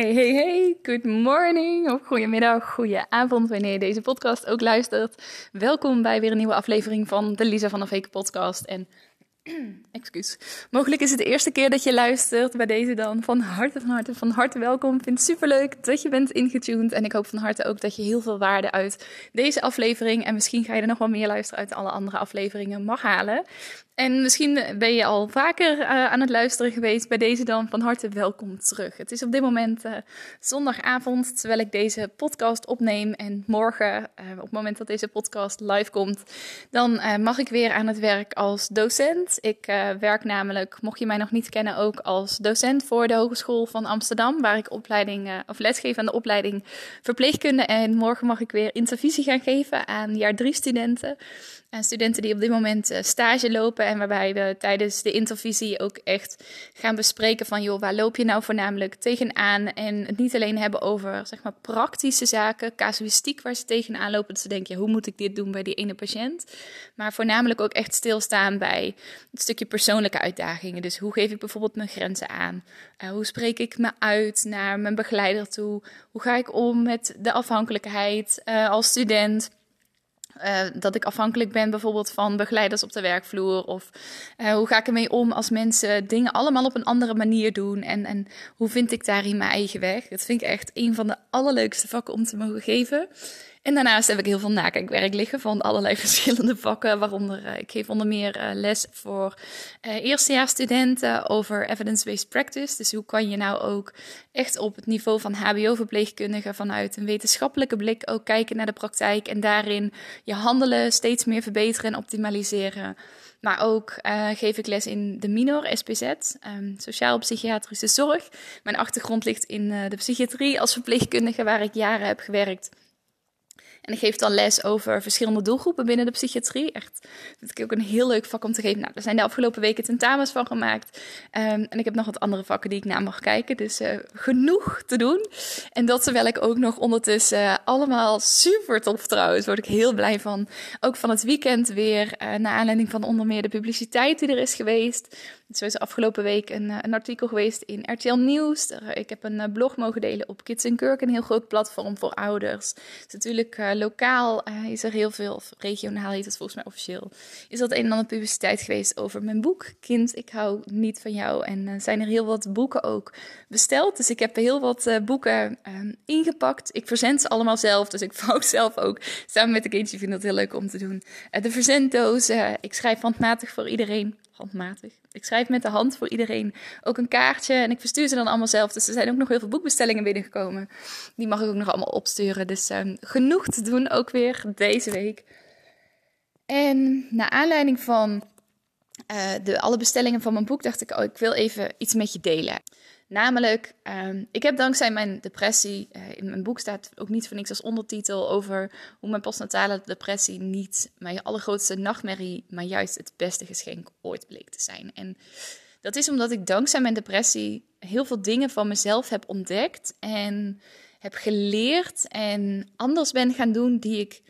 Hey, hey, hey, good morning of goedemiddag, goede avond wanneer je deze podcast ook luistert. Welkom bij weer een nieuwe aflevering van de Lisa van der Veken podcast. En Excuus. Mogelijk is het de eerste keer dat je luistert. Bij deze dan van harte, van harte, van harte welkom. Ik vind het superleuk dat je bent ingetuned. En ik hoop van harte ook dat je heel veel waarde uit deze aflevering. En misschien ga je er nog wel meer luisteren uit alle andere afleveringen mag halen. En misschien ben je al vaker uh, aan het luisteren geweest. Bij deze dan van harte welkom terug. Het is op dit moment uh, zondagavond, terwijl ik deze podcast opneem. En morgen, uh, op het moment dat deze podcast live komt, dan mag ik weer aan het werk als docent. Ik werk namelijk, mocht je mij nog niet kennen, ook als docent voor de Hogeschool van Amsterdam. Waar ik opleiding, of lesgeef aan de opleiding verpleegkunde. En morgen mag ik weer intervisie gaan geven aan jaar drie studenten. En studenten die op dit moment stage lopen en waarbij we tijdens de intervisie ook echt gaan bespreken van, joh, waar loop je nou voornamelijk tegenaan? En het niet alleen hebben over, zeg maar, praktische zaken, casuïstiek waar ze tegenaan lopen. Dat ze denken, ja, hoe moet ik dit doen bij die ene patiënt? Maar voornamelijk ook echt stilstaan bij het stukje persoonlijke uitdagingen. Dus hoe geef ik bijvoorbeeld mijn grenzen aan? Uh, hoe spreek ik me uit naar mijn begeleider toe? Hoe ga ik om met de afhankelijkheid als student? Uh, dat ik afhankelijk ben bijvoorbeeld van begeleiders op de werkvloer. Of uh, hoe ga ik ermee om als mensen dingen allemaal op een andere manier doen. En, en hoe vind ik daarin mijn eigen weg. Dat vind ik echt een van de allerleukste vakken om te mogen geven. En daarnaast heb ik heel veel nakijkwerk liggen van allerlei verschillende vakken. Waaronder uh, ik geef onder meer uh, les voor uh, eerstejaarsstudenten over evidence-based practice. Dus hoe kan je nou ook echt op het niveau van HBO-verpleegkundigen vanuit een wetenschappelijke blik ook kijken naar de praktijk. En daarin je handelen steeds meer verbeteren en optimaliseren. Maar ook geef ik les in de minor, SPZ, ehm, sociaal-psychiatrische zorg. Mijn achtergrond ligt in de psychiatrie als verpleegkundige, waar ik jaren heb gewerkt. En ik geef dan les over verschillende doelgroepen binnen de psychiatrie. Echt, dat ik ook een heel leuk vak om te geven. Nou, er zijn de afgelopen weken tentamens van gemaakt. Um, en ik heb nog wat andere vakken die ik naar mag kijken. Dus uh, genoeg te doen. En dat terwijl ik ook nog ondertussen uh, allemaal super tof trouwens. Word ik heel blij van. Ook van het weekend weer. Uh, naar aanleiding van onder meer de publiciteit die er is geweest. Zo is afgelopen week een, een artikel geweest in RTL Nieuws. Ik heb een blog mogen delen op Kids Kirk, een heel groot platform voor ouders. Dus natuurlijk lokaal uh, is er heel veel, of regionaal heet het volgens mij officieel, is dat een en ander publiciteit geweest over mijn boek Kind, ik hou niet van jou. En uh, zijn er heel wat boeken ook besteld. Dus ik heb heel wat boeken ehm, ingepakt. Ik verzend ze allemaal zelf, dus ik vouw zelf ook samen met de kindje. Ik vind dat heel leuk om te doen. de verzenddozen, ik schrijf handmatig voor iedereen Ik schrijf met de hand voor iedereen ook een kaartje en ik verstuur ze dan allemaal zelf. Dus er zijn ook nog heel veel boekbestellingen binnengekomen. Die mag ik ook nog allemaal opsturen. Dus uh, genoeg te doen ook weer deze week. En naar aanleiding van uh, de, alle bestellingen van mijn boek dacht ik, oh, ik wil even iets met je delen. Namelijk, um, ik heb dankzij mijn depressie, uh, in mijn boek staat ook niet voor niks als ondertitel over hoe mijn postnatale depressie niet mijn allergrootste nachtmerrie, maar juist het beste geschenk ooit bleek te zijn. En dat is omdat ik dankzij mijn depressie heel veel dingen van mezelf heb ontdekt en heb geleerd en anders ben gaan doen die ik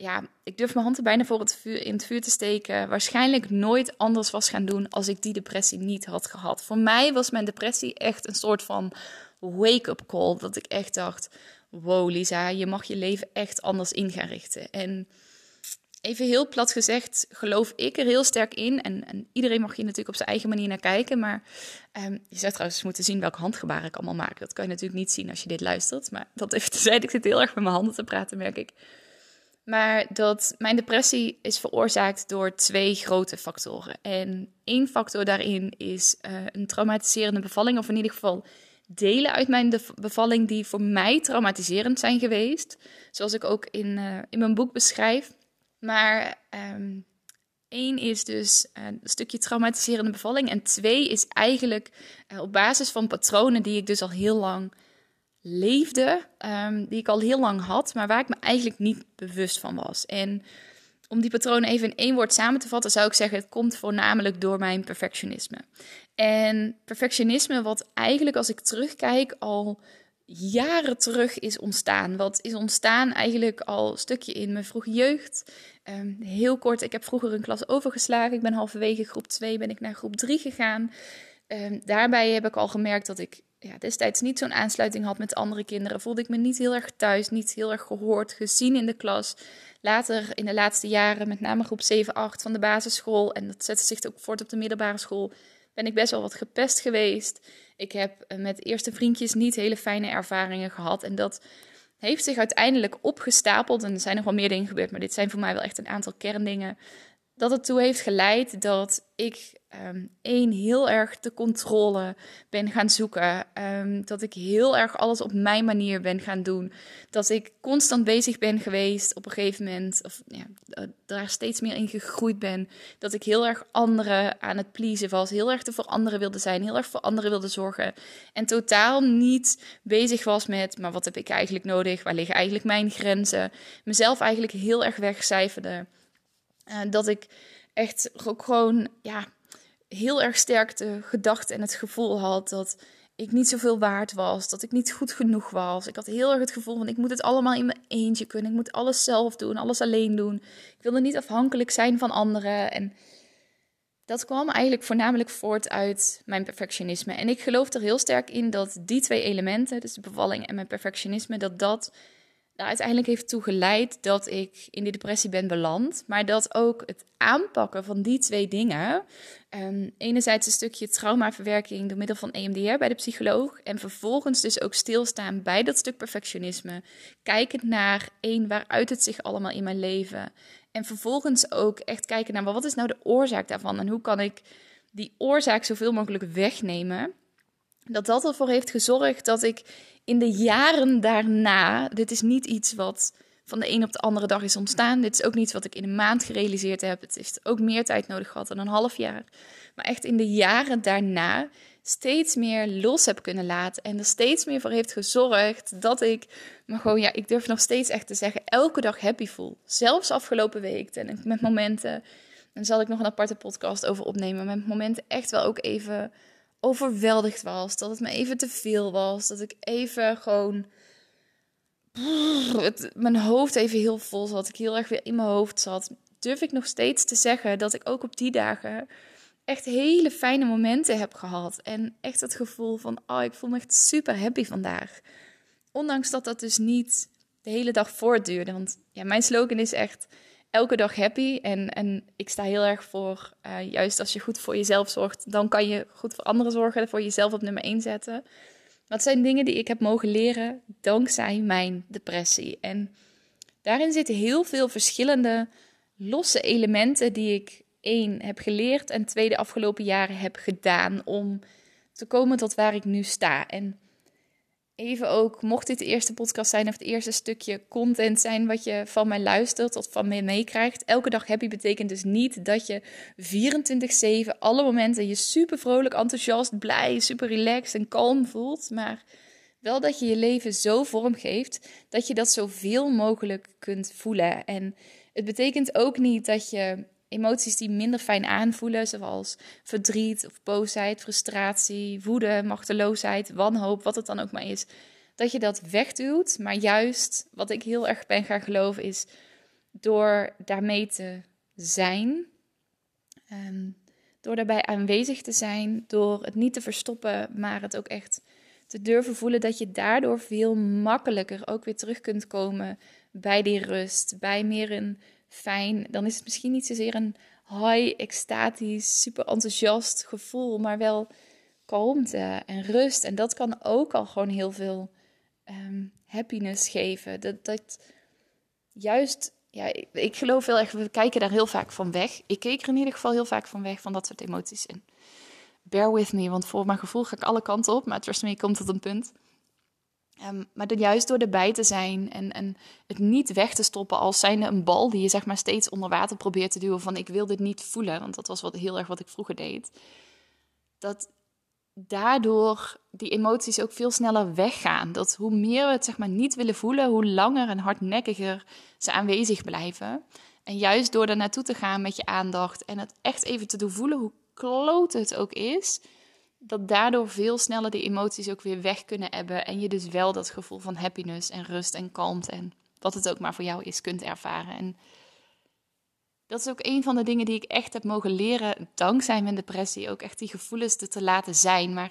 ja, ik durf mijn hand er bijna voor het vuur, in het vuur te steken. Waarschijnlijk nooit anders was gaan doen als ik die depressie niet had gehad. Voor mij was mijn depressie echt een soort van wake-up call. Dat ik echt dacht: wow, Lisa, je mag je leven echt anders in gaan richten. En even heel plat gezegd, geloof ik er heel sterk in. En, en iedereen mag hier natuurlijk op zijn eigen manier naar kijken. Maar um, je zou trouwens moeten zien welke handgebaren ik allemaal maak. Dat kan je natuurlijk niet zien als je dit luistert. Maar dat even tezijde, ik zit heel erg met mijn handen te praten, merk ik. Maar dat mijn depressie is veroorzaakt door twee grote factoren. En één factor daarin is uh, een traumatiserende bevalling, of in ieder geval delen uit mijn bevalling die voor mij traumatiserend zijn geweest. Zoals ik ook in, uh, in mijn boek beschrijf. Maar um, één is dus uh, een stukje traumatiserende bevalling. En twee is eigenlijk op basis van patronen die ik dus al heel lang leefde. Um, die ik al heel lang had, maar waar ik me eigenlijk niet bewust van was. En om die patronen even in één woord samen te vatten, zou ik zeggen: het komt voornamelijk door mijn perfectionisme. En perfectionisme, wat eigenlijk als ik terugkijk al jaren terug is ontstaan. Wat is ontstaan eigenlijk al een stukje in mijn vroege jeugd. Um, heel kort, ik heb vroeger een klas overgeslagen. Ik ben halverwege groep 2 ben ik naar groep 3 gegaan. Um, daarbij heb ik al gemerkt dat ik ja, destijds niet zo'n aansluiting had met andere kinderen. Voelde ik me niet heel erg thuis, niet heel erg gehoord, gezien in de klas. Later in de laatste jaren, met name groep 7, 8 van de basisschool, en dat zette zich ook voort op de middelbare school, ben ik best wel wat gepest geweest. Ik heb eh, met eerste vriendjes niet hele fijne ervaringen gehad. En dat heeft zich uiteindelijk opgestapeld. En er zijn nog wel meer dingen gebeurd, maar dit zijn voor mij wel echt een aantal kerndingen dat het toe heeft geleid dat ik um, één heel erg de controle ben gaan zoeken. Um, dat ik heel erg alles op mijn manier ben gaan doen. Dat ik constant bezig ben geweest op een gegeven moment. Of ja, daar steeds meer in gegroeid ben. Dat ik heel erg anderen aan het pleasen was. Heel erg te voor anderen wilde zijn. Heel erg voor anderen wilde zorgen. En totaal niet bezig was met, maar wat heb ik eigenlijk nodig? Waar liggen eigenlijk mijn grenzen? Mezelf eigenlijk heel erg wegcijferde. Dat ik echt ook gewoon ja, heel erg sterk de gedachte en het gevoel had dat ik niet zoveel waard was, dat ik niet goed genoeg was. Ik had heel erg het gevoel van ik moet het allemaal in mijn eentje kunnen. Ik moet alles zelf doen, alles alleen doen. Ik wilde niet afhankelijk zijn van anderen. En dat kwam eigenlijk voornamelijk voort uit mijn perfectionisme. En ik geloof er heel sterk in dat die twee elementen, dus de bevalling en mijn perfectionisme, dat dat daar uiteindelijk heeft toe geleid dat ik in die depressie ben beland. Maar dat ook het aanpakken van die twee dingen. Um, enerzijds een stukje traumaverwerking door middel van EMDR bij de psycholoog. En vervolgens dus ook stilstaan bij dat stuk perfectionisme. Kijkend naar één, waaruit het zich allemaal in mijn leven. En vervolgens ook echt kijken naar wat is nou de oorzaak daarvan. En hoe kan ik die oorzaak zoveel mogelijk wegnemen. Dat dat ervoor heeft gezorgd dat ik in de jaren daarna, dit is niet iets wat van de een op de andere dag is ontstaan. Dit is ook niet wat ik in een maand gerealiseerd heb. Het heeft ook meer tijd nodig gehad dan een half jaar. Maar echt in de jaren daarna steeds meer los heb kunnen laten. En er steeds meer voor heeft gezorgd dat ik me gewoon, ja, ik durf nog steeds echt te zeggen, elke dag happy voel. Zelfs afgelopen week. En met momenten, en zal ik nog een aparte podcast over opnemen. Met momenten echt wel ook even overweldigd was. Dat het me even te veel was. Dat ik even gewoon. Het, mijn hoofd even heel vol zat. Ik heel erg weer in mijn hoofd zat. Durf ik nog steeds te zeggen dat ik ook op die dagen echt hele fijne momenten heb gehad. En echt het gevoel van, oh, ik voel me echt super happy vandaag. Ondanks dat dat dus niet de hele dag voortduurde. Want ja, mijn slogan is echt elke dag happy. En, en ik sta heel erg voor, uh, juist als je goed voor jezelf zorgt, dan kan je goed voor anderen zorgen, voor jezelf op nummer 1 zetten. Dat zijn dingen die ik heb mogen leren dankzij mijn depressie. En daarin zitten heel veel verschillende losse elementen die ik één heb geleerd en twee de afgelopen jaren heb gedaan om te komen tot waar ik nu sta. En even ook, mocht dit de eerste podcast zijn of het eerste stukje content zijn wat je van mij luistert of van mij meekrijgt. Elke dag happy betekent dus niet dat je 24-7 alle momenten je super vrolijk, enthousiast, blij, super relaxed en kalm voelt. Maar wel dat je je leven zo vormgeeft dat je dat zoveel mogelijk kunt voelen. En het betekent ook niet dat je emoties die minder fijn aanvoelen, zoals verdriet of boosheid, frustratie, woede, machteloosheid, wanhoop, wat het dan ook maar is, dat je dat wegduwt. Maar juist wat ik heel erg ben gaan geloven is door daarmee te zijn, ehm, door daarbij aanwezig te zijn, door het niet te verstoppen, maar het ook echt te durven voelen dat je daardoor veel makkelijker ook weer terug kunt komen bij die rust, bij meer een fijn, dan is het misschien niet zozeer een high, extatisch, super enthousiast gevoel, maar wel kalmte en rust. En dat kan ook al gewoon heel veel ehm, happiness geven. Dat, dat juist, ja, ik, geloof heel erg, we kijken daar heel vaak van weg. Ik keek er in ieder geval heel vaak van weg, van dat soort emoties. En bear with me, want voor mijn gevoel ga ik alle kanten op, maar trust me, komt tot een punt. Um, maar dan juist door erbij te zijn en, en het niet weg te stoppen als zijnde een bal die je zeg maar steeds onder water probeert te duwen van ik wil dit niet voelen, want dat was wat, heel erg wat ik vroeger deed. Dat daardoor die emoties ook veel sneller weggaan. Dat hoe meer we het zeg maar niet willen voelen, hoe langer en hardnekkiger ze aanwezig blijven. En juist door er naartoe te gaan met je aandacht en het echt even te doen voelen, hoe kloot het ook is, dat daardoor veel sneller die emoties ook weer weg kunnen hebben. En je dus wel dat gevoel van happiness en rust en kalmte en wat het ook maar voor jou is, kunt ervaren. En dat is ook een van de dingen die ik echt heb mogen leren dankzij mijn depressie. Ook echt die gevoelens te laten zijn. Maar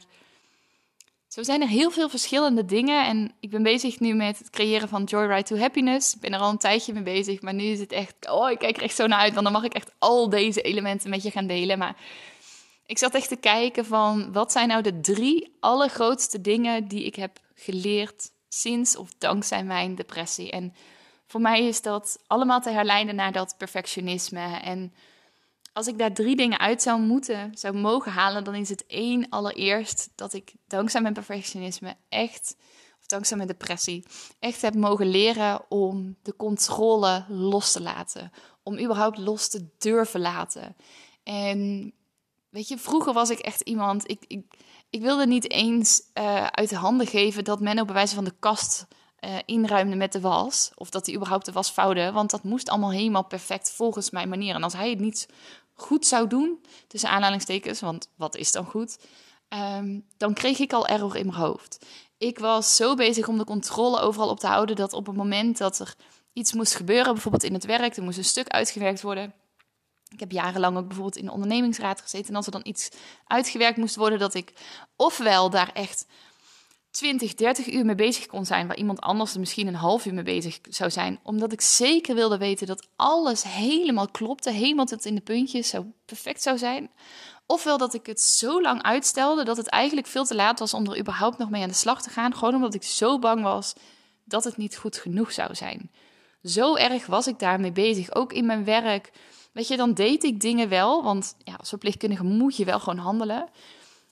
zo zijn er heel veel verschillende dingen. En ik ben bezig nu met het creëren van Joyride to Happiness. Ik ben er al een tijdje mee bezig. Maar nu is het echt. Oh, ik kijk er echt zo naar uit. Want dan mag ik echt al deze elementen met je gaan delen. Maar ik zat echt te kijken van. Wat zijn nou de drie allergrootste dingen die ik heb geleerd sinds of dankzij mijn depressie? En voor mij is dat allemaal te herleiden naar dat perfectionisme. En als ik daar drie dingen uit zou moeten, zou mogen halen, dan is het één allereerst dat ik dankzij mijn perfectionisme echt, of dankzij mijn depressie, echt heb mogen leren om de controle los te laten. Om überhaupt los te durven laten. En weet je, vroeger was ik echt iemand, ik, ik, ik wilde niet eens uh, uit de handen geven dat men op bewijs van de kast uh, inruimde met de was. Of dat hij überhaupt de was vouwde. Want dat moest allemaal helemaal perfect volgens mijn manier. En als hij het niet goed zou doen, tussen aanhalingstekens, want wat is dan goed? Um, dan kreeg ik al error in mijn hoofd. Ik was zo bezig om de controle overal op te houden dat op het moment dat er iets moest gebeuren, bijvoorbeeld in het werk, er moest een stuk uitgewerkt worden. Ik heb jarenlang ook bijvoorbeeld in de ondernemingsraad gezeten. En als er dan iets uitgewerkt moest worden, dat ik ofwel daar echt 20, 30 uur mee bezig kon zijn, waar iemand anders er misschien een half uur mee bezig zou zijn, omdat ik zeker wilde weten dat alles helemaal klopte, helemaal tot in de puntjes zo perfect zou zijn. Ofwel dat ik het zo lang uitstelde dat het eigenlijk veel te laat was om er überhaupt nog mee aan de slag te gaan, gewoon omdat ik zo bang was dat het niet goed genoeg zou zijn. Zo erg was ik daarmee bezig, ook in mijn werk. Weet je, dan deed ik dingen wel, want ja, als verpleegkundige moet je wel gewoon handelen.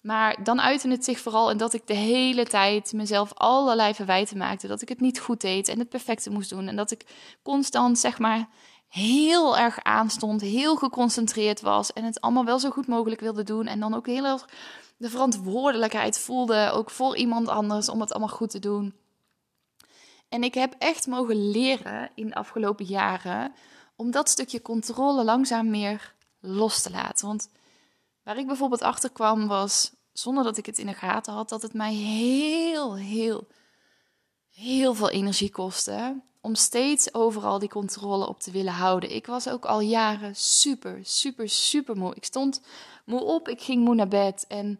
Maar dan uitte het zich vooral in dat ik de hele tijd mezelf allerlei verwijten maakte. Dat ik het niet goed deed en het perfecte moest doen. En dat ik constant, zeg maar, heel erg aanstond, heel geconcentreerd was. En het allemaal wel zo goed mogelijk wilde doen. En dan ook heel erg de verantwoordelijkheid voelde, ook voor iemand anders, om het allemaal goed te doen. En ik heb echt mogen leren in de afgelopen jaren om dat stukje controle langzaam meer los te laten. Want Waar ik bijvoorbeeld achter kwam was, zonder dat ik het in de gaten had, dat het mij heel, heel, heel veel energie kostte om steeds overal die controle op te willen houden. Ik was ook al jaren super, super, super moe. Ik stond moe op, ik ging moe naar bed en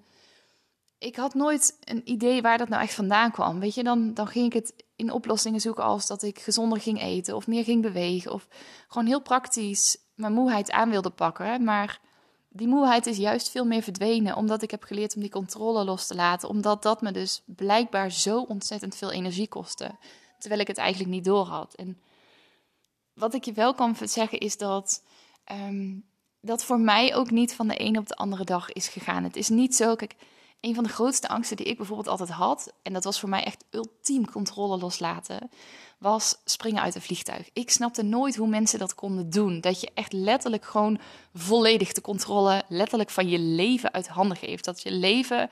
ik had nooit een idee waar dat nou echt vandaan kwam. Weet je, dan, dan ging ik het in oplossingen zoeken als dat ik gezonder ging eten of meer ging bewegen of gewoon heel praktisch mijn moeheid aan wilde pakken. Maar die moeheid is juist veel meer verdwenen, omdat ik heb geleerd om die controle los te laten. Omdat dat me dus blijkbaar zo ontzettend veel energie kostte, terwijl ik het eigenlijk niet door had. En wat ik je wel kan zeggen is dat um, dat voor mij ook niet van de ene op de andere dag is gegaan. Het is niet zo, kijk, een van de grootste angsten die ik bijvoorbeeld altijd had, en dat was voor mij echt ultiem controle loslaten, was springen uit een vliegtuig. Ik snapte nooit hoe mensen dat konden doen. Dat je echt letterlijk gewoon volledig de controle, letterlijk van je leven uit handen geeft. Dat je leven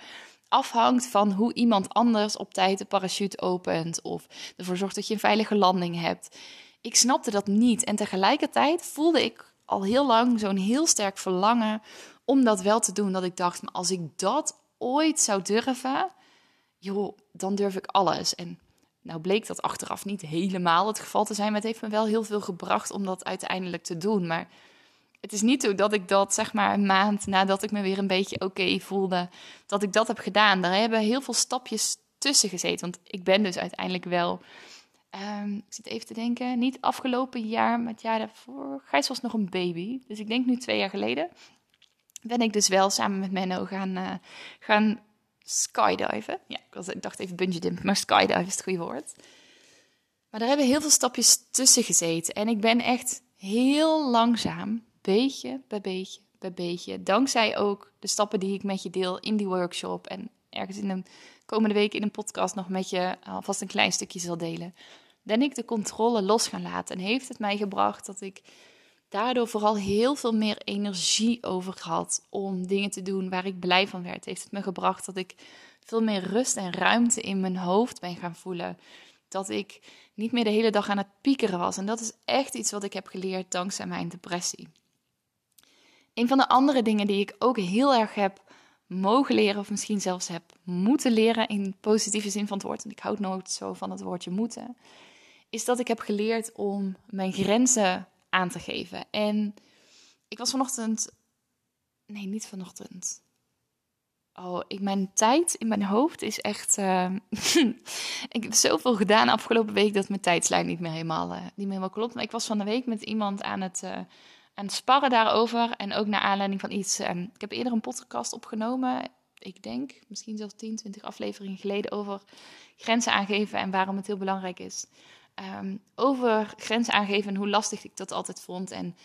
afhangt van hoe iemand anders op tijd de parachute opent of ervoor zorgt dat je een veilige landing hebt. Ik snapte dat niet en tegelijkertijd voelde ik al heel lang zo'n heel sterk verlangen om dat wel te doen. Dat ik dacht, maar als ik dat ooit zou durven, joh, dan durf ik alles. En nou bleek dat achteraf niet helemaal het geval te zijn, maar het heeft me wel heel veel gebracht om dat uiteindelijk te doen. Maar het is niet zo dat ik dat zeg maar een maand nadat ik me weer een beetje oké voelde, dat ik dat heb gedaan. Daar hebben heel veel stapjes tussen gezeten, want ik ben dus uiteindelijk wel Um, ik zit even te denken, niet afgelopen jaar, maar het jaar daarvoor. Gijs was nog een baby, dus ik denk nu twee jaar geleden. Ben ik dus wel samen met Menno gaan, uh, gaan skydiven. Ja, ik, was, ik dacht even bungee jump, maar skydive is het goede woord. Maar daar hebben heel veel stapjes tussen gezeten. En ik ben echt heel langzaam, beetje bij beetje bij beetje, dankzij ook de stappen die ik met je deel in die workshop en ergens in de komende week in een podcast nog met je alvast een klein stukje zal delen, ben ik de controle los gaan laten. En heeft het mij gebracht dat ik daardoor vooral heel veel meer energie over had om dingen te doen waar ik blij van werd. Heeft het me gebracht dat ik veel meer rust en ruimte in mijn hoofd ben gaan voelen. Dat ik niet meer de hele dag aan het piekeren was. En dat is echt iets wat ik heb geleerd dankzij mijn depressie. Een van de andere dingen die ik ook heel erg heb mogen leren, of misschien zelfs heb moeten leren in positieve zin van het woord, en ik houd nooit zo van het woordje moeten, is dat ik heb geleerd om mijn grenzen aan te geven. En ik was vanochtend, nee, niet vanochtend. Oh, ik, mijn tijd in mijn hoofd is echt. Uh, ik heb zoveel gedaan afgelopen week dat mijn tijdslijn niet meer helemaal, uh, niet meer helemaal klopt. Maar ik was van de week met iemand aan het. Uh, aan sparren daarover. En ook naar aanleiding van iets. Um, ik heb eerder een podcast opgenomen. Ik denk misschien zelfs 10, 20 afleveringen geleden over grenzen aangeven en waarom het heel belangrijk is. Um, over grenzen aangeven en hoe lastig ik dat altijd vond. En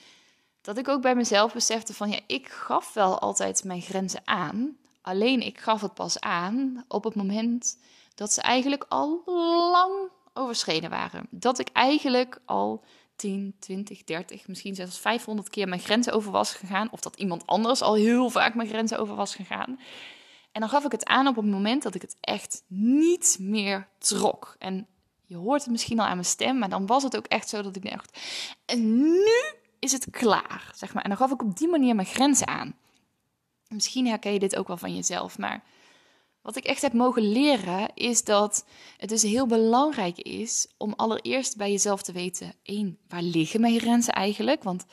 dat ik ook bij mezelf besefte van ja, ik gaf wel altijd mijn grenzen aan. Alleen ik gaf het pas aan op het moment dat ze eigenlijk al lang overschreden waren. Dat ik eigenlijk al 10, 20, 30, misschien zelfs 500 keer mijn grenzen over was gegaan. Of dat iemand anders al heel vaak mijn grenzen over was gegaan. En dan gaf ik het aan op het moment dat ik het echt niet meer trok. En je hoort het misschien al aan mijn stem, maar dan was het ook echt zo dat ik dacht: en nu is het klaar, zeg maar. En dan gaf ik op die manier mijn grenzen aan. Misschien herken je dit ook wel van jezelf, maar wat ik echt heb mogen leren is dat het dus heel belangrijk is om allereerst bij jezelf te weten: één, waar liggen mijn grenzen eigenlijk? Want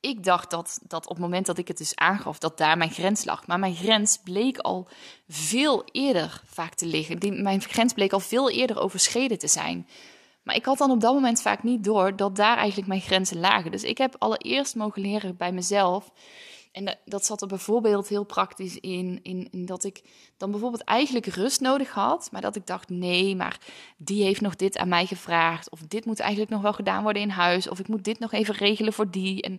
ik dacht dat, dat op het moment dat ik het dus aangaf, dat daar mijn grens lag. Maar mijn grens bleek al veel eerder vaak te liggen. Die, mijn grens bleek al veel eerder overschreden te zijn. Maar ik had dan op dat moment vaak niet door dat daar eigenlijk mijn grenzen lagen. Dus ik heb allereerst mogen leren bij mezelf en dat, zat er bijvoorbeeld heel praktisch in, in, in, dat ik dan bijvoorbeeld eigenlijk rust nodig had, maar dat ik dacht: nee, maar die heeft nog dit aan mij gevraagd, of dit moet eigenlijk nog wel gedaan worden in huis, of ik moet dit nog even regelen voor die. En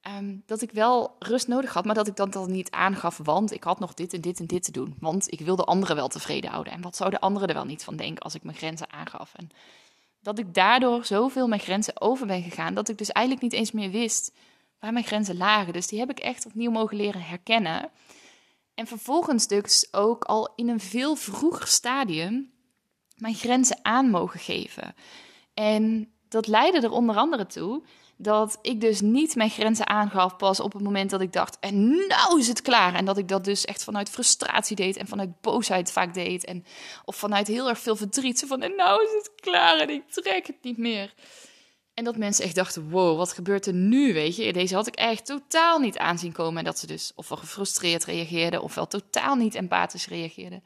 ehm, dat ik wel rust nodig had, maar dat ik dat dan niet aangaf, want ik had nog dit en dit en dit te doen. Want ik wilde anderen wel tevreden houden. En wat zouden anderen er wel niet van denken als ik mijn grenzen aangaf? En dat ik daardoor zoveel mijn grenzen over ben gegaan, dat ik dus eigenlijk niet eens meer wist waar mijn grenzen lagen. Dus die heb ik echt opnieuw mogen leren herkennen. En vervolgens dus ook al in een veel vroeger stadium mijn grenzen aan mogen geven. En dat leidde er onder andere toe dat ik dus niet mijn grenzen aangaf pas op het moment dat ik dacht, en nou is het klaar. En dat ik dat dus echt vanuit frustratie deed en vanuit boosheid vaak deed. En, of vanuit heel erg veel verdriet, van en nou is het klaar en ik trek het niet meer. En dat mensen echt dachten: wow, wat gebeurt er nu? Weet je, deze had ik echt totaal niet aanzien komen. En dat ze dus ofwel gefrustreerd reageerden, ofwel totaal niet empathisch reageerden.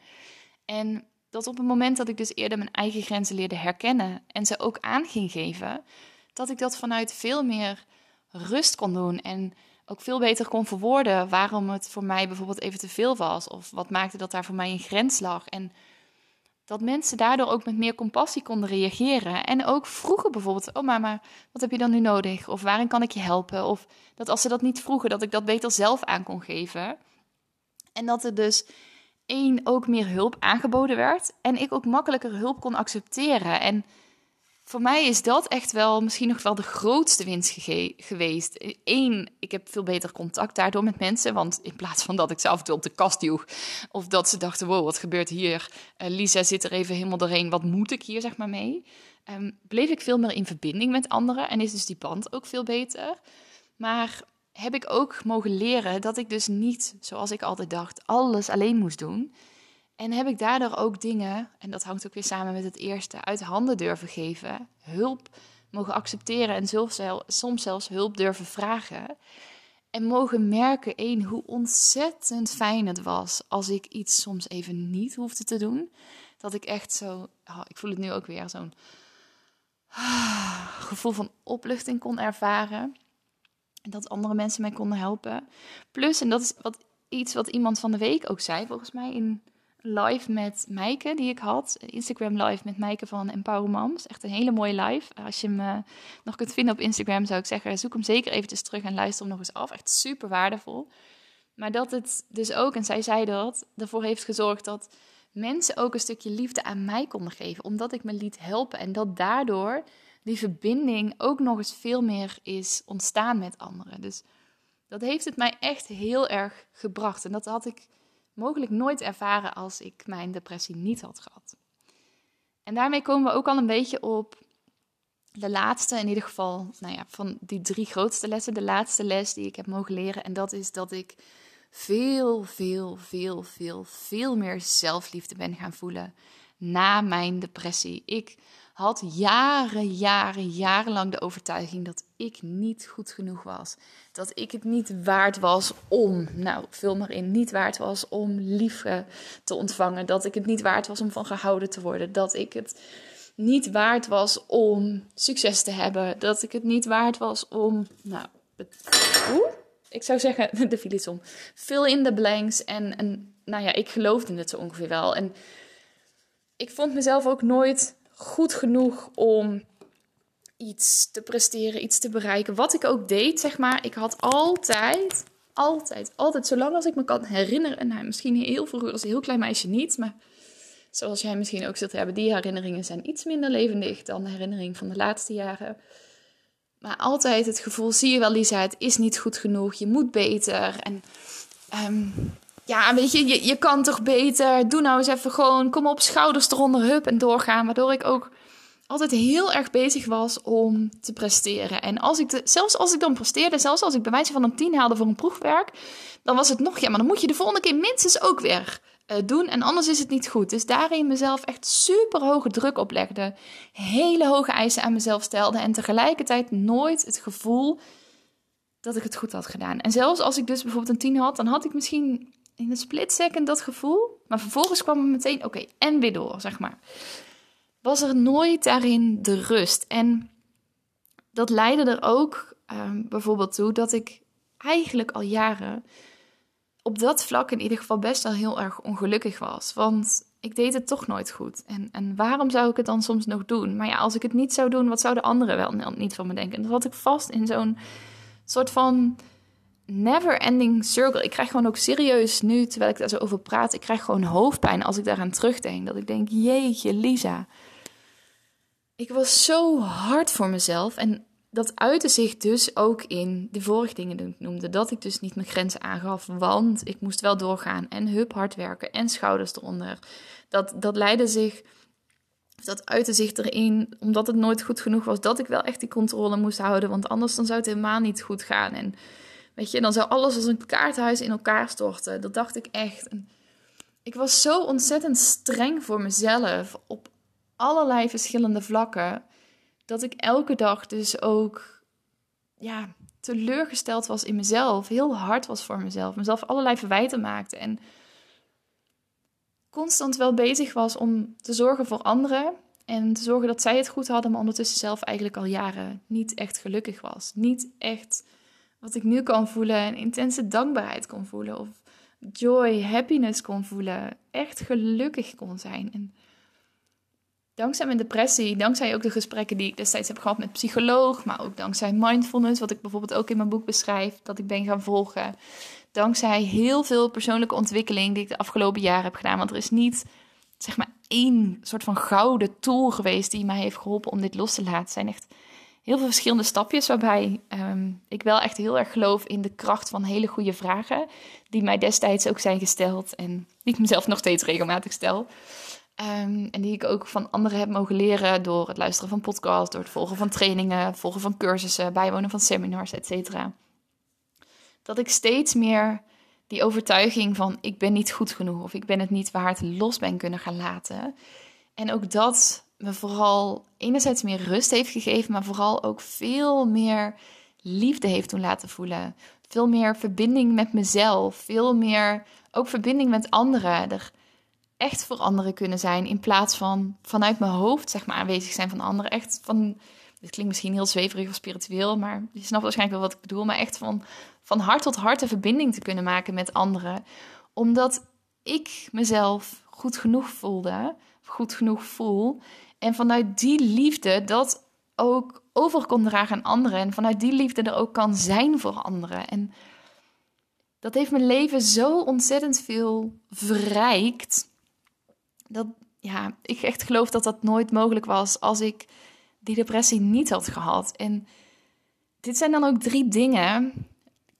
En dat op het moment dat ik dus eerder mijn eigen grenzen leerde herkennen en ze ook aan ging geven, dat ik dat vanuit veel meer rust kon doen en ook veel beter kon verwoorden waarom het voor mij bijvoorbeeld even te veel was of wat maakte dat daar voor mij een grens lag. En dat mensen daardoor ook met meer compassie konden reageren. En ook vroegen bijvoorbeeld: Oh, mama, wat heb je dan nu nodig? Of waarin kan ik je helpen? Of dat als ze dat niet vroegen, dat ik dat beter zelf aan kon geven. En dat er dus één ook meer hulp aangeboden werd. En ik ook makkelijker hulp kon accepteren. En voor mij is dat echt wel misschien nog wel de grootste winst geweest. Eén, ik heb veel beter contact daardoor met mensen. Want in plaats van dat ik ze af en toe op de kast joeg. Of dat ze dachten, wow, wat gebeurt hier? Uh, Lisa zit er even helemaal doorheen. Wat moet ik hier zeg maar mee? Um, bleef ik veel meer in verbinding met anderen. En is dus die band ook veel beter. Maar heb ik ook mogen leren dat ik dus niet, zoals ik altijd dacht, alles alleen moest doen. En heb ik daardoor ook dingen, en dat hangt ook weer samen met het eerste, uit handen durven geven, hulp mogen accepteren en soms zelfs hulp durven vragen. En mogen merken, één, hoe ontzettend fijn het was als ik iets soms even niet hoefde te doen. Dat ik echt zo, oh, ik voel het nu ook weer, zo'n gevoel van opluchting kon ervaren. En dat andere mensen mij konden helpen. Plus, en dat is wat, iets wat iemand van de week ook zei, volgens mij in live met Meike die ik had. Instagram live met Meike van Empower Moms. Echt een hele mooie live. Als je hem uh, nog kunt vinden op Instagram zou ik zeggen, zoek hem zeker eventjes terug en luister hem nog eens af. Echt super waardevol. Maar dat het dus ook, en zij zei dat, ervoor heeft gezorgd dat mensen ook een stukje liefde aan mij konden geven. Omdat ik me liet helpen. En dat daardoor die verbinding ook nog eens veel meer is ontstaan met anderen. Dus dat heeft het mij echt heel erg gebracht. En dat had ik mogelijk nooit ervaren als ik mijn depressie niet had gehad. En daarmee komen we ook al een beetje op de laatste, in ieder geval, nou ja, van die drie grootste lessen, de laatste les die ik heb mogen leren. En dat is dat ik veel, veel, veel, veel, veel meer zelfliefde ben gaan voelen na mijn depressie. Ik had jaren, jaren, jarenlang de overtuiging dat ik niet goed genoeg was. Dat ik het niet waard was om, nou, vul maar in, niet waard was om liefde te ontvangen. Dat ik het niet waard was om van gehouden te worden. Dat ik het niet waard was om succes te hebben. Dat ik het niet waard was om, nou, oeh, ik zou zeggen, de viel om. Fill in the blanks. En, en nou ja, ik geloofde het zo ongeveer wel. En ik vond mezelf ook nooit goed genoeg om iets te presteren, iets te bereiken. Wat ik ook deed, zeg maar, ik had altijd, altijd, altijd, zolang als ik me kan herinneren, en nou, misschien heel vroeger als een heel klein meisje niet, maar zoals jij misschien ook zult hebben, die herinneringen zijn iets minder levendig dan de herinnering van de laatste jaren. Maar altijd het gevoel, zie je wel Lisa, het is niet goed genoeg, je moet beter. En um, ja, weet je, je, je kan toch beter. Doe nou eens even gewoon, kom op, schouders eronder, hup en doorgaan. Waardoor ik ook altijd heel erg bezig was om te presteren. En als ik de, zelfs als ik dan presteerde, zelfs als ik bij wijze van een 10 haalde voor een proefwerk, dan was het nog, ja, maar dan moet je de volgende keer minstens ook weer uh, doen. En anders is het niet goed. Dus daarin mezelf echt super hoge druk oplegde. Hele hoge eisen aan mezelf stelde. En tegelijkertijd nooit het gevoel dat ik het goed had gedaan. En zelfs als ik dus bijvoorbeeld een 10 had, dan had ik misschien in een split second dat gevoel. Maar vervolgens kwam er meteen, oké, en weer door, zeg maar. Was er nooit daarin de rust. En dat leidde er ook ehm, bijvoorbeeld toe dat ik eigenlijk al jaren op dat vlak in ieder geval best wel heel erg ongelukkig was. Want ik deed het toch nooit goed. En, en waarom zou ik het dan soms nog doen? Maar ja, als ik het niet zou doen, wat zouden anderen wel niet van me denken? En dan zat ik vast in zo'n soort van never ending circle. Ik krijg gewoon ook serieus nu, terwijl ik daar zo over praat, ik krijg gewoon hoofdpijn als ik daaraan terugdenk. Dat ik denk, jeetje Lisa. Ik was zo hard voor mezelf en dat uitte zich dus ook in de vorige dingen die ik noemde. Dat ik dus niet mijn grenzen aangaf, want ik moest wel doorgaan en hup hard werken en schouders eronder. Dat, dat leidde zich, dat uitte zich erin, omdat het nooit goed genoeg was, dat ik wel echt die controle moest houden, want anders dan zou het helemaal niet goed gaan. En Weet je, dan zou alles als een kaarthuis in elkaar storten. Dat dacht ik echt. Ik was zo ontzettend streng voor mezelf op allerlei verschillende vlakken. Dat ik elke dag dus ook ja, teleurgesteld was in mezelf. Heel hard was voor mezelf. Mezelf allerlei verwijten maakte. En constant wel bezig was om te zorgen voor anderen. En te zorgen dat zij het goed hadden, maar ondertussen zelf eigenlijk al jaren niet echt gelukkig was. Niet echt wat ik nu kan voelen, een intense dankbaarheid kon voelen. Of joy, happiness kon voelen. Echt gelukkig kon zijn. En dankzij mijn depressie, dankzij ook de gesprekken die ik destijds heb gehad met psycholoog, maar ook dankzij mindfulness, wat ik bijvoorbeeld ook in mijn boek beschrijf, dat ik ben gaan volgen. Dankzij heel veel persoonlijke ontwikkeling die ik de afgelopen jaren heb gedaan. Want er is niet, zeg maar, één soort van gouden tool geweest die mij heeft geholpen om dit los te laten. Zijn echt heel veel verschillende stapjes waarbij um, ik wel echt heel erg geloof in de kracht van hele goede vragen. Die mij destijds ook zijn gesteld en die ik mezelf nog steeds regelmatig stel. Um, en die ik ook van anderen heb mogen leren door het luisteren van podcasts, door het volgen van trainingen, volgen van cursussen, bijwonen van seminars, etc. Dat ik steeds meer die overtuiging van ik ben niet goed genoeg of ik ben het niet waard los ben kunnen gaan laten. En ook dat me vooral enerzijds meer rust heeft gegeven, maar vooral ook veel meer liefde heeft doen laten voelen. Veel meer verbinding met mezelf, veel meer ook verbinding met anderen. Er, echt voor anderen kunnen zijn. In plaats van vanuit mijn hoofd, zeg maar, aanwezig zijn van anderen. Echt van, dit klinkt misschien heel zweverig of spiritueel, maar je snapt waarschijnlijk wel wat ik bedoel. Maar echt van, van hart tot hart een verbinding te kunnen maken met anderen. Omdat ik mezelf goed genoeg voelde, goed genoeg voel. En vanuit die liefde dat ook over kon dragen aan anderen. En vanuit die liefde er ook kan zijn voor anderen. En dat heeft mijn leven zo ontzettend veel verrijkt. Dat ja, ik echt geloof dat dat nooit mogelijk was als ik die depressie niet had gehad. En dit zijn dan ook drie dingen.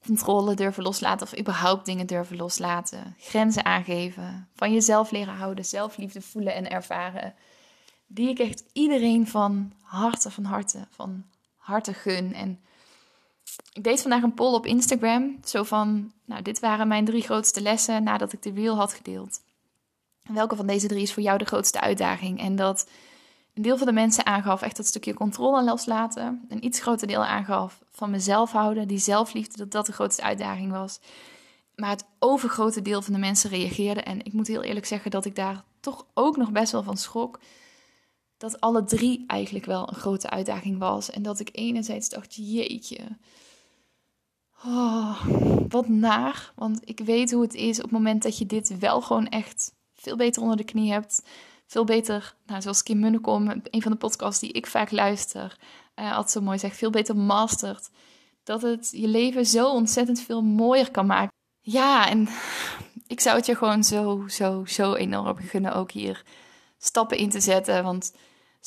Controle durven loslaten of überhaupt dingen durven loslaten. Grenzen aangeven. Van jezelf leren houden. Zelfliefde voelen en ervaren. Die ik echt iedereen van harte, van harte, van harte gun. En ik deed vandaag een poll op Instagram. Zo van, nou, dit waren mijn drie grootste lessen nadat ik de reel had gedeeld. Welke van deze drie is voor jou de grootste uitdaging? En dat een deel van de mensen aangaf echt dat stukje controle loslaten. Een iets groter deel aangaf van mezelf houden, die zelfliefde, dat dat de grootste uitdaging was. Maar het overgrote deel van de mensen reageerde. En ik moet heel eerlijk zeggen dat ik daar toch ook nog best wel van schrok. Dat alle drie eigenlijk wel een grote uitdaging was. En dat ik enerzijds dacht, jeetje, Oh, wat naar. Want ik weet hoe het is op het moment dat je dit wel gewoon echt veel beter onder de knie hebt. Veel beter, nou, zoals Kim Munnekom, een van de podcasts die ik vaak luister, uh, altijd zo mooi zegt, veel beter mastert. Dat het je leven zo ontzettend veel mooier kan maken. Ja, en ik zou het je gewoon zo, zo, zo enorm gunnen ook hier stappen in te zetten. Want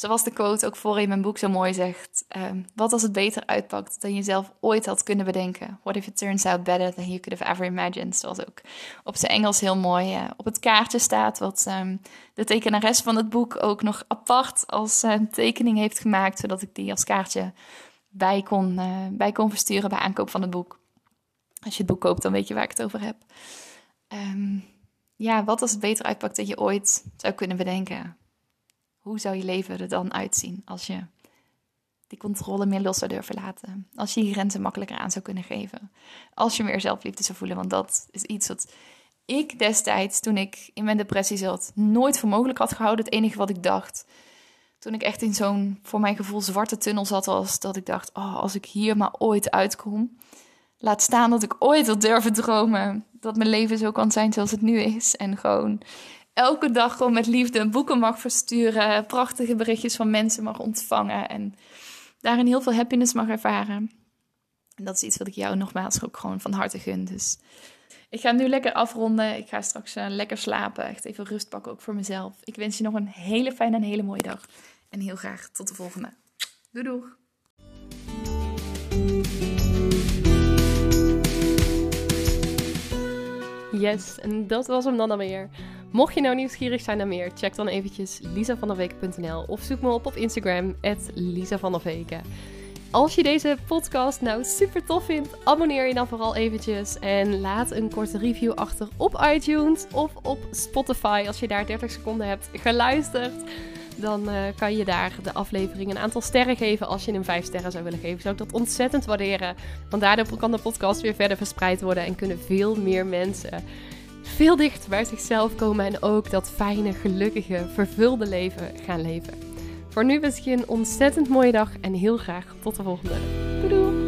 Zoals de quote ook voor in mijn boek zo mooi zegt. Um, wat als het beter uitpakt dan je zelf ooit had kunnen bedenken? What if it turns out better than you could have ever imagined? Zoals ook op zijn Engels heel mooi uh, op het kaartje staat. Wat um, de tekenares van het boek ook nog apart als uh, tekening heeft gemaakt. Zodat ik die als kaartje bij kon, uh, bij kon versturen bij aankoop van het boek. Als je het boek koopt, dan weet je waar ik het over heb. Um, ja, wat als het beter uitpakt dan je ooit zou kunnen bedenken? Hoe zou je leven er dan uitzien als je die controle meer los zou durven laten? Als je die grenzen makkelijker aan zou kunnen geven? Als je meer zelfliefde zou voelen? Want dat is iets wat ik destijds, toen ik in mijn depressie zat, nooit voor mogelijk had gehouden. Het enige wat ik dacht, toen ik echt in zo'n, voor mijn gevoel, zwarte tunnel zat, was dat ik dacht: oh, als ik hier maar ooit uitkom. Laat staan dat ik ooit wil durven dromen. Dat mijn leven zo kan zijn zoals het nu is. En gewoon elke dag gewoon met liefde boeken mag versturen, prachtige berichtjes van mensen mag ontvangen en daarin heel veel happiness mag ervaren. En dat is iets wat ik jou nogmaals ook gewoon van harte gun. Dus ik ga nu lekker afronden. Ik ga straks uh, lekker slapen. Echt even rust pakken ook voor mezelf. Ik wens je nog een hele fijne en hele mooie dag. En heel graag tot de volgende. Doei doeg! Yes, en dat was hem dan alweer. Mocht je nou nieuwsgierig zijn naar meer, check dan eventjes lisavanderweken.nl of zoek me op op Instagram, @lisavanderweken. Als je deze podcast nou super tof vindt, abonneer je dan vooral eventjes en laat een korte review achter op iTunes of op Spotify als je daar 30 seconden hebt geluisterd. Dan uh, kan je daar de aflevering een aantal sterren geven. Als je hem 5 sterren zou willen geven, zou ik dat ontzettend waarderen. Want daardoor kan de podcast weer verder verspreid worden en kunnen veel meer mensen veel dichter bij zichzelf komen en ook dat fijne, gelukkige, vervulde leven gaan leven. Voor nu wens ik je een ontzettend mooie dag en heel graag tot de volgende.